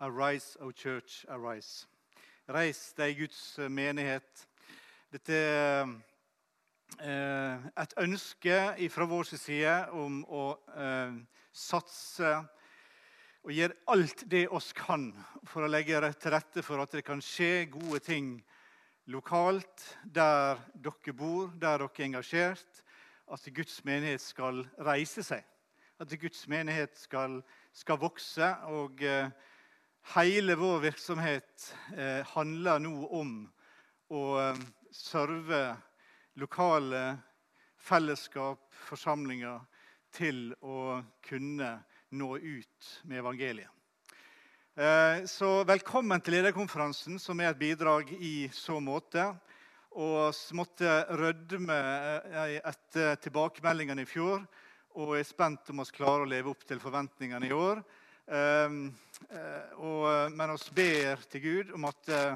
Arise, O Church, arise. Reis deg, Guds menighet. Dette er eh, et ønske fra vår side om å eh, satse og gjøre alt det oss kan for å legge til rette for at det kan skje gode ting lokalt, der dere bor, der dere er engasjert. At Guds menighet skal reise seg. At Guds menighet skal, skal vokse. og eh, Hele vår virksomhet eh, handler nå om å eh, serve lokale fellesskap, forsamlinger, til å kunne nå ut med evangeliet. Eh, så velkommen til lederkonferansen, som er et bidrag i så måte. Og måtte rødme etter tilbakemeldingene i fjor og er spent om vi klarer å leve opp til forventningene i år. Ehm, eh, og, men vi ber til Gud om at eh,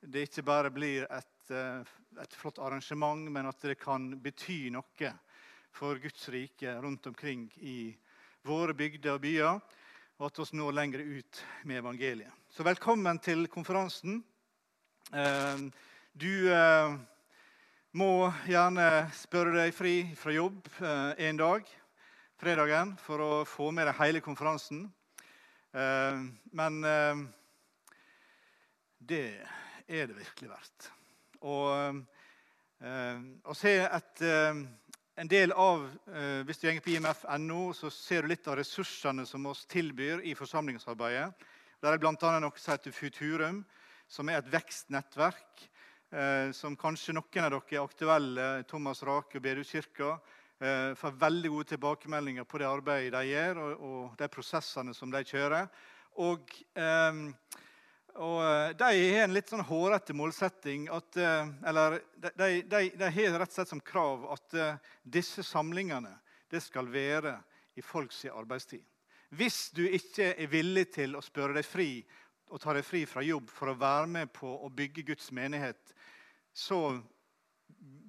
det ikke bare blir et, eh, et flott arrangement, men at det kan bety noe for Guds rike rundt omkring i våre bygder og byer. Og at vi når lenger ut med evangeliet. Så velkommen til konferansen. Ehm, du må gjerne spørre deg fri fra jobb en dag, fredagen, for å få med deg hele konferansen. Eh, men eh, det er det virkelig verdt. Og eh, å se et, en del av Hvis du går på imf.no, så ser du litt av ressursene som oss tilbyr i forsamlingsarbeidet. Der er bl.a. noe som heter Futurum, som er et vekstnettverk. Som kanskje noen av dere er aktuelle. Thomas Rake og Bedehuskirka Eh, får veldig gode tilbakemeldinger på det arbeidet de gjør, og, og de prosessene som de kjører. Og, eh, og eh, de har en litt sånn hårete målsetting at, eh, Eller de, de, de, har rett og slett som krav at disse samlingene det skal være i folks arbeidstid. Hvis du ikke er villig til å spørre deg fri og ta deg fri fra jobb for å være med på å bygge Guds menighet, så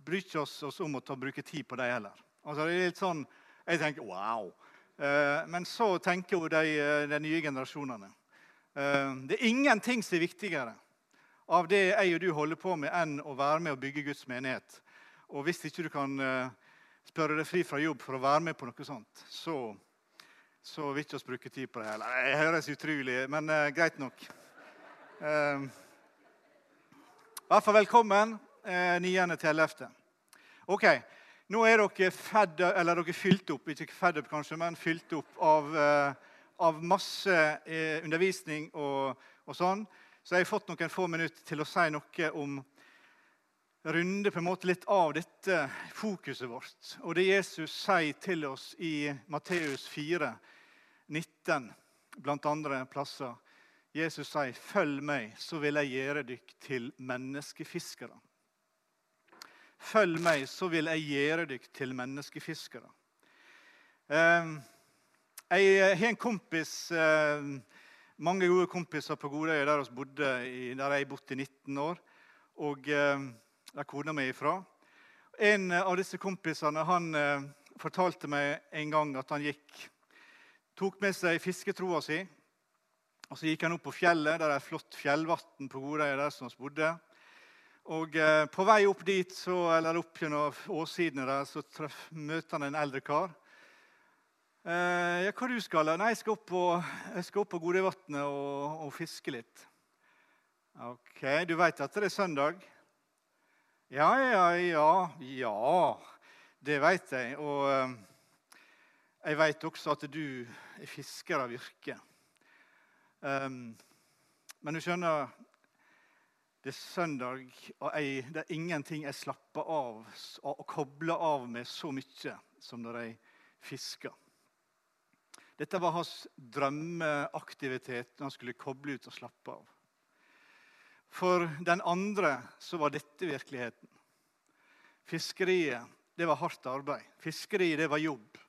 bryr ikke oss om å bruke tid på det heller. Altså, det er litt sånn, Jeg tenker wow. Eh, men så tenker jo de, eh, de nye generasjonene. Eh, det er ingenting som er viktigere av det jeg og du holder på med, enn å være med og bygge Guds menighet. Og hvis ikke du kan spørre deg fri fra jobb for å være med på noe sånt, så, så vil ikke vi bruke tid på det heller. Det høres utrolig men greit nok. Uh, I hvert fall velkommen uh, 9. til 11. Ok, nå er dere, fed, dere fylt opp ikke fed opp kanskje, men fylt opp av, eh, av masse eh, undervisning og, og, sånn. Så jeg har fått noen få minutter til å si noe om runde på en måte litt av dette fokuset vårt. Og det Jesus sier til oss i Matteus 4, 19, blant andre plasser. Jesus sier, 'Følg meg, så vil jeg gjøre dere til menneskefiskere'. Følg meg, så vil jeg gjøre dere til menneskefiskere. Ehm, jeg har en kompis, ehm, mange gode kompiser på Godøya, der, der jeg bodde i 19 år. Og ehm, der kona mi er ifra. En av disse kompisene han fortalte meg en gang at han gikk tok med seg fisketroa si. og Så gikk han opp på fjellet. Der er et flott fjellvann på Godøya der som vi bodde. Og eh, På vei opp dit, så, eller opp gjennom åssidene der, så treff, møter han en eldre kar. Eh, ja, 'Hva du skal du?' 'Nei, jeg skal opp på, jeg skal opp på Godøyvatnet og, og, fiske litt.' 'Ok, du veit at det er søndag?' 'Ja, ja, ja. Ja, det veit jeg.' Og eh, jeg veit også at du er fisker av yrke. Um, men du skjønner, det er søndag, og jeg, det er ingenting jeg slapper av og kobler av med så mye som når jeg fisker. Dette var hans drømmeaktivitet når han skulle koble ut og slappe av. For den andre så var dette virkeligheten. Fiskeriet det var hardt arbeid. Fiskeriet det var jobb.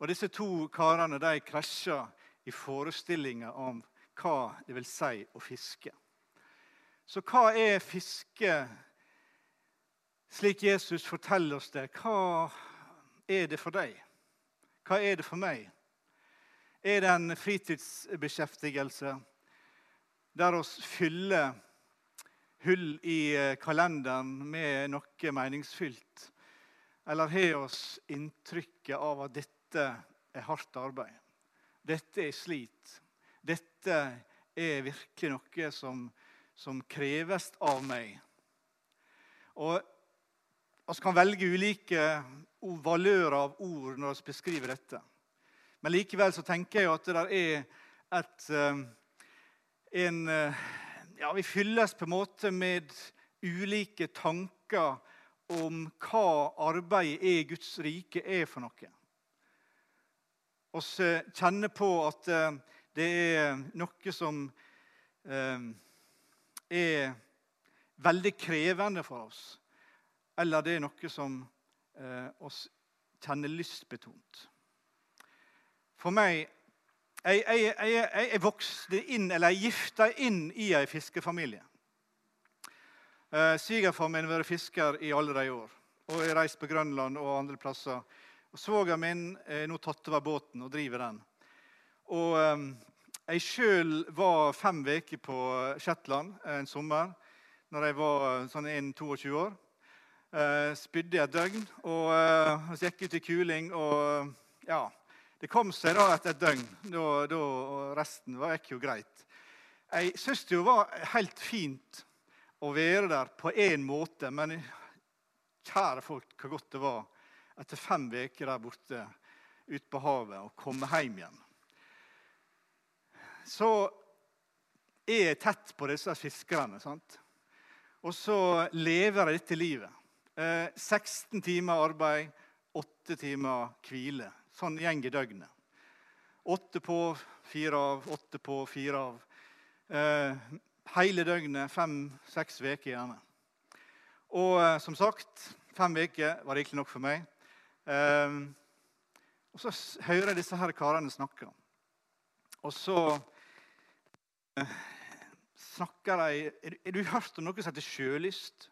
Og Disse to karene de krasja i forestillinga om hva det vil si å fiske. Så hva er fiske, slik Jesus forteller oss det? Hva er det for deg? Hva er det for meg? Er det en fritidsbeskjeftigelse? der oss fyller hull i eh, kalenderen med noe meningsfylt? Eller har oss inntrykket av at dette er hardt arbeid? Dette er slit. Dette er virkelig noe som, som kreves av meg. Og Vi kan velge ulike valører av ord når vi beskriver dette. Men likevel så tenker jeg at det der er et, eh, en eh, ja, Vi fylles på en måte med ulike tanker om hva arbeidet i Guds rike er for noe. Vi kjenner på at eh, det er noe som eh, er veldig krevende for oss. Eller det er noe som eh, oss kjenner lystbetont. For meg jeg, jeg, jeg, jeg, vokste inn, eller jeg gifta inn i ei fiskefamilie. Eh, Svigerfar min har vært fisker i alle de år. Og jeg har reist på Grønland og andre plasser. Og Svogeren min er nå tatt over båten og driver den. Og eh, Jeg sjøl var fem uker på Shetland en sommer når jeg var eh, sånn 1-22 år. Eh, spydde et døgn og eh, så gikk ut i kuling. og ja, det kom seg da etter et døgn, da, da, resten var gikk jo greit. Jeg syns det var helt fint å være der på én måte, men kjære folk, hvor godt det var etter fem uker der borte ute på havet å komme hjem igjen. Så er jeg tett på disse fiskerne. sant? Og så lever jeg dette livet. Eh, 16 timer arbeid, 8 timer hvile. Sånn går døgnet. Åtte på, fire av, åtte på, fire av. Eh, hele døgnet, fem-seks uker gjerne. Og eh, som sagt, fem uker var rikelig nok for meg. Eh, og så hører jeg disse her karene snakke. Og så eh, snakker de Har du hørt om noe som heter sjølyst?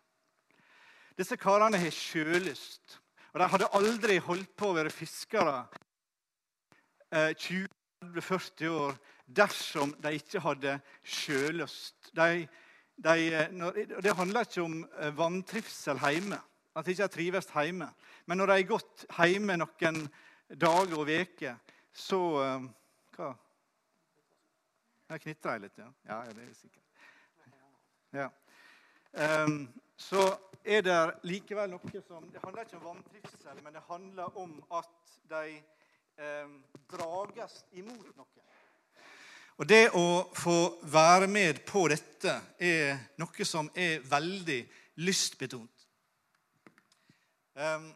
Disse karene har sjølyst. Og De hadde aldri holdt på å være fiskere eh, 20-40 år dersom de ikke hadde sjølyst. De, de, det handler ikke om eh, vantrivsel hjemme, at de ikke trives hjemme. Men når de har gått hjemme noen dager og uker, så eh, Hva? Jeg litt, ja. ja. det er sikkert. Ja. Um, så er det likevel noe som Det handler ikke om vantrivsel, men det handler om at de um, drages imot noe. Og Det å få være med på dette er noe som er veldig lystbetont. Um,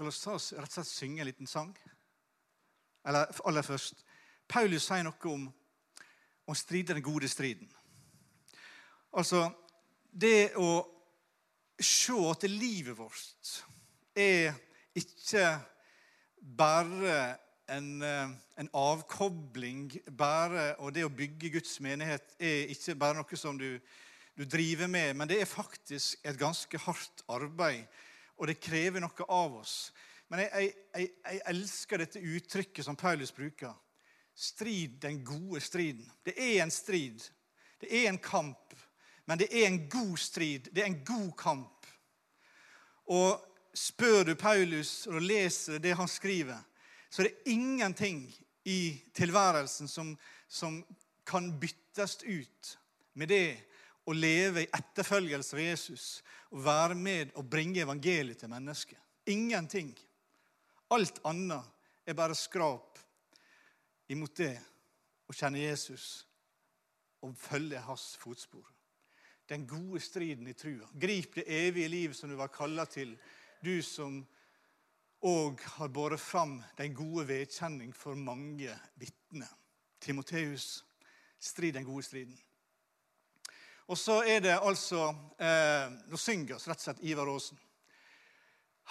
skal vi rett og slett synge en liten sang? Eller aller først Paulus sier noe om å stride den gode striden. Altså det å se at livet vårt er ikke bare en, eh, en, avkobling bare, Og det å bygge Guds menighet er ikke bare noe som du, du driver med, men det er faktisk et ganske hardt arbeid, og det krever noe av oss. Men jeg, jeg, jeg elsker dette uttrykket som Paulus bruker. Strid den gode striden. Det er en strid. Det er en kamp. Men det er en god strid. Det er en god kamp. Og spør du Paulus og leser det han skriver, så er det ingenting i tilværelsen som, som kan byttes ut med det å leve i etterfølgelse av Jesus og være med og bringe evangeliet til mennesket. Ingenting. Alt annet er bare skrap imot det å kjenne Jesus og følge hans fotspor. Den gode striden i trua. Grip det evige liv som du var kalla til, du som òg har båret fram den gode vedkjenning for mange vitner. Timoteus, strid den gode striden. Og så er det altså eh, Nå synger vi rett og slett Ivar Aasen.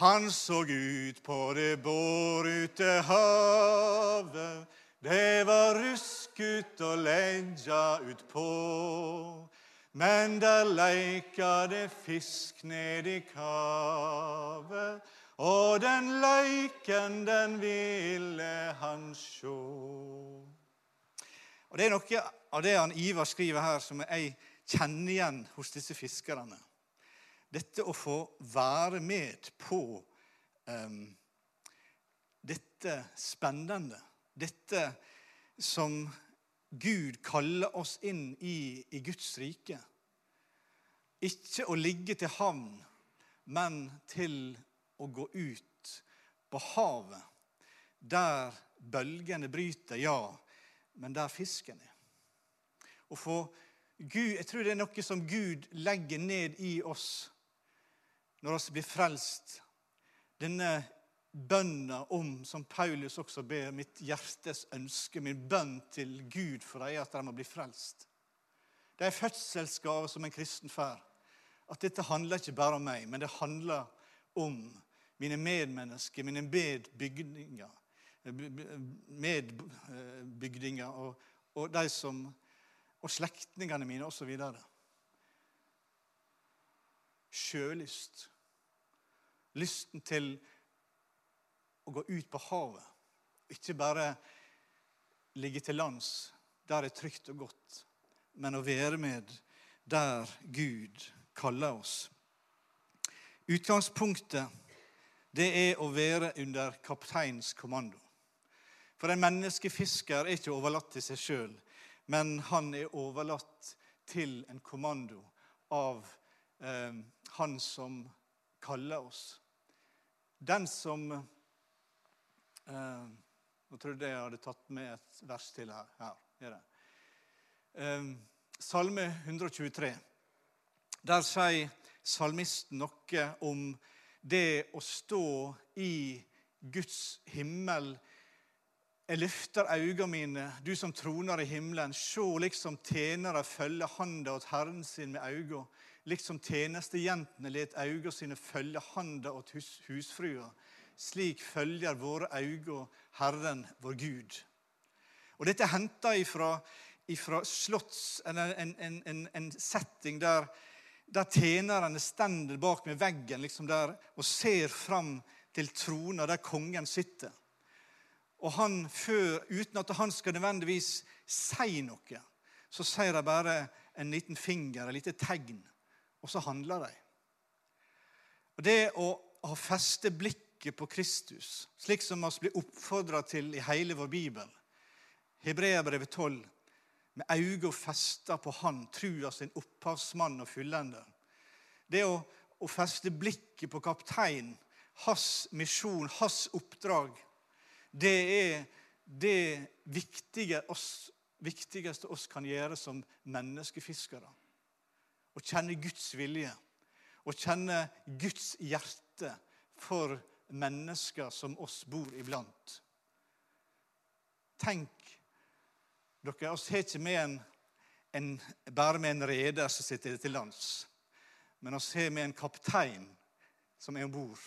Han så ut på det bårute havet det var rusk ut og leggja utpå. Men der leika det fisk ned i kavet, og den leiken, den ville han sjå. Og Det er noe av det han Ivar skriver her, som jeg kjenner igjen hos disse fiskerne. Dette å få være med på um, dette spennende. Dette som Gud kaller oss inn i i Guds rike. Ikke å ligge til havn, men til å gå ut på havet, der bølgene bryter, ja, men der fisken er. Å for Gud, Jeg tror det er noe som Gud legger ned i oss når vi blir frelst. Denne bønna om, som Paulus også ber, mitt hjertes ønske, min bønn til Gud for dem, at de må bli frelst. Det er en fødselsgave som en kristen får at dette handler ikke bare om meg, men det handler om mine medmennesker, mine medbygninger, medbygdinger og, og de som og slektningene mine osv. Sjølyst. Lysten til å gå ut på havet. Ikke bare ligge til lands der det er trygt og godt, men å være med der Gud kaller oss. Utgangspunktet det er å være under kapteins kommando. For en menneskefisker er ikke overlatt til seg sjøl, men han er overlatt til en kommando av eh, han som kaller oss. Den som eh, Nå trodde jeg jeg hadde tatt med et vers til her. her er det. Eh, Salme 123. Der sier salmisten noe om det å stå i Guds himmel. Jeg løfter øynene mine, du som troner i himmelen. Se liksom tjenere følge handa åt Herren sin med øynene. Liksom tjenestejentene let øynene sine følge handa åt hus, husfrua. Slik følger våre øyne Herren, vår Gud. Og Dette er henta ifra, ifra slotts, en, en, en, en setting der der tjenerne stender bak med veggen liksom der, og ser fram til trona der kongen sitter. Og han før, uten at han skal nødvendigvis si noe, så sier de bare en liten finger, et lite tegn, og så handler de. Og Det å ha feste blikket på Kristus, slik som vi blir oppfordra til i hele vår bibel, Hebreabrevet 12, med øynene festa på Han, trua sin opphavsmann og fullender. Det å, å feste blikket på kapteinen, hans misjon, hans oppdrag, det er det viktige oss, viktigste oss kan gjøre som menneskefiskere. Å kjenne Guds vilje. Å kjenne Guds hjerte for mennesker som oss bor iblant. Tenk dere, oss har ikke med en, en, bare med en reder som sitter til lands. Men oss har med en kaptein som er om bord.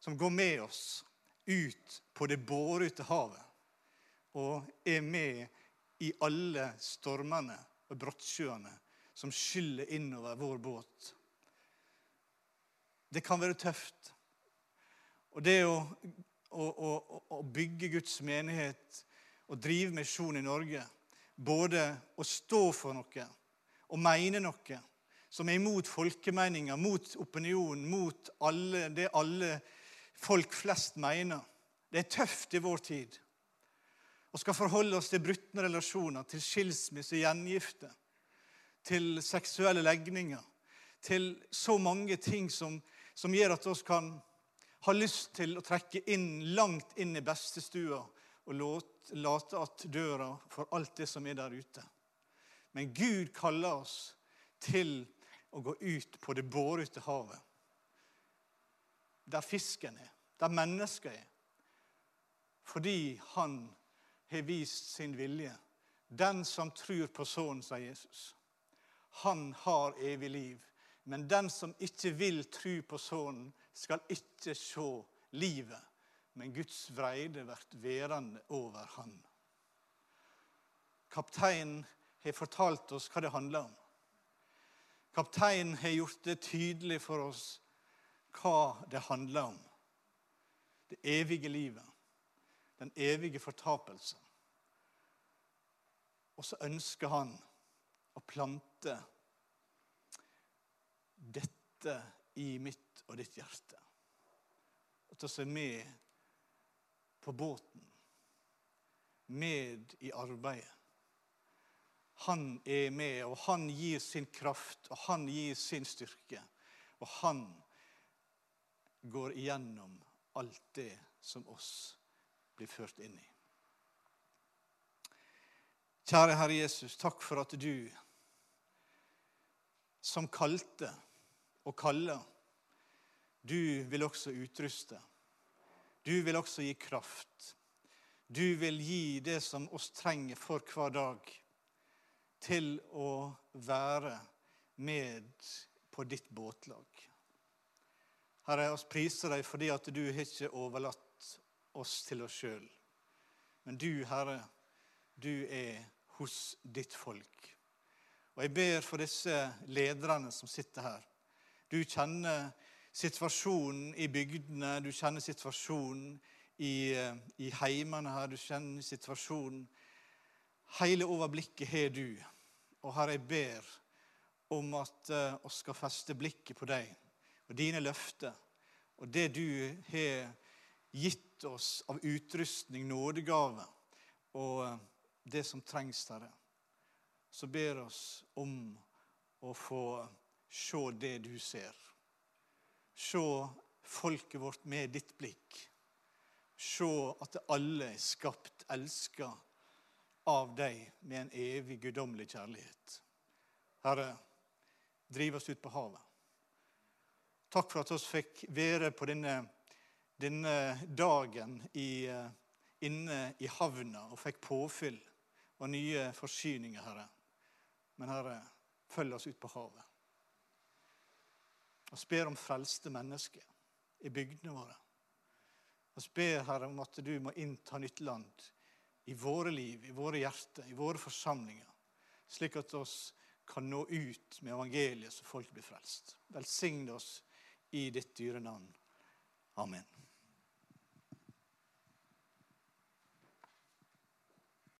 Som går med oss ut på det bårete havet. Og er med i alle stormene og brottsjøene som skyller innover vår båt. Det kan være tøft. Og det å, å, å, å bygge Guds menighet og drive misjon i Norge. Både å stå for noe og mene noe som er imot folkemeninga, mot opinionen, mot alle, det alle folk flest mener. Det er tøft i vår tid. Og skal forholde oss til brutne relasjoner, til skilsmisse, gjengifte, til seksuelle legninger, til så mange ting som, som gjør at vi kan ha lyst til å trekke inn langt inn i bestestua og late at døra for alt det som er der ute. Men Gud kaller oss til å gå ut på det bårete havet. Der fisken er, der mennesker er. Fordi han har vist sin vilje. Den som tror på Sønnen, sa Jesus, han har evig liv. Men den som ikke vil tro på Sønnen, skal ikke se livet men Guds vreide blir værende over han. Kapteinen har fortalt oss hva det handler om. Kapteinen har gjort det tydelig for oss hva det handler om. det evige livet, den evige fortapelse. Og så ønsker han å plante dette i mitt og ditt hjerte. Og ta seg med på båten, med i arbeidet. Han er med, og han gir sin kraft, og han gir sin styrke. Og han går igjennom alt det som oss blir ført inn i. Kjære Herre Jesus, takk for at du, som kalte og kaller, du vil også utruste. Du vil også gi kraft. Du vil gi det som oss trenger for hver dag, til å være med på ditt båtlag. Herre, oss priser deg fordi at du har ikke overlatt oss til oss sjøl. Men du, Herre, du er hos ditt folk. Og jeg ber for disse lederne som sitter her. Du kjenner situasjonen i bygdene, du kjenner situasjonen i, i heimene her, du kjenner situasjonen Hele overblikket har du. Og Herre, jeg ber om at vi uh, skal feste blikket på deg og dine løfter og det du har gitt oss av utrustning, nådegave, og det som trengs, Herre. Så ber oss om å få se det du ser. Se folket vårt med ditt blikk. Se at alle er skapt, elska av deg med en evig guddommelig kjærlighet. Herre, driv oss ut på havet. Takk for at vi fikk være på denne, denne dagen i, inne i havna og fikk påfyll og nye forsyninger, Herre. Men Herre, følg oss ut på havet. Vi ber om frelste mennesker i bygdene våre. Vi ber, Herre, om at du må innta nytt land i våre liv, i våre hjerter, i våre forsamlinger, slik at oss kan nå ut med evangeliet så folk blir frelst. Velsigne oss i ditt dyre navn. Amen.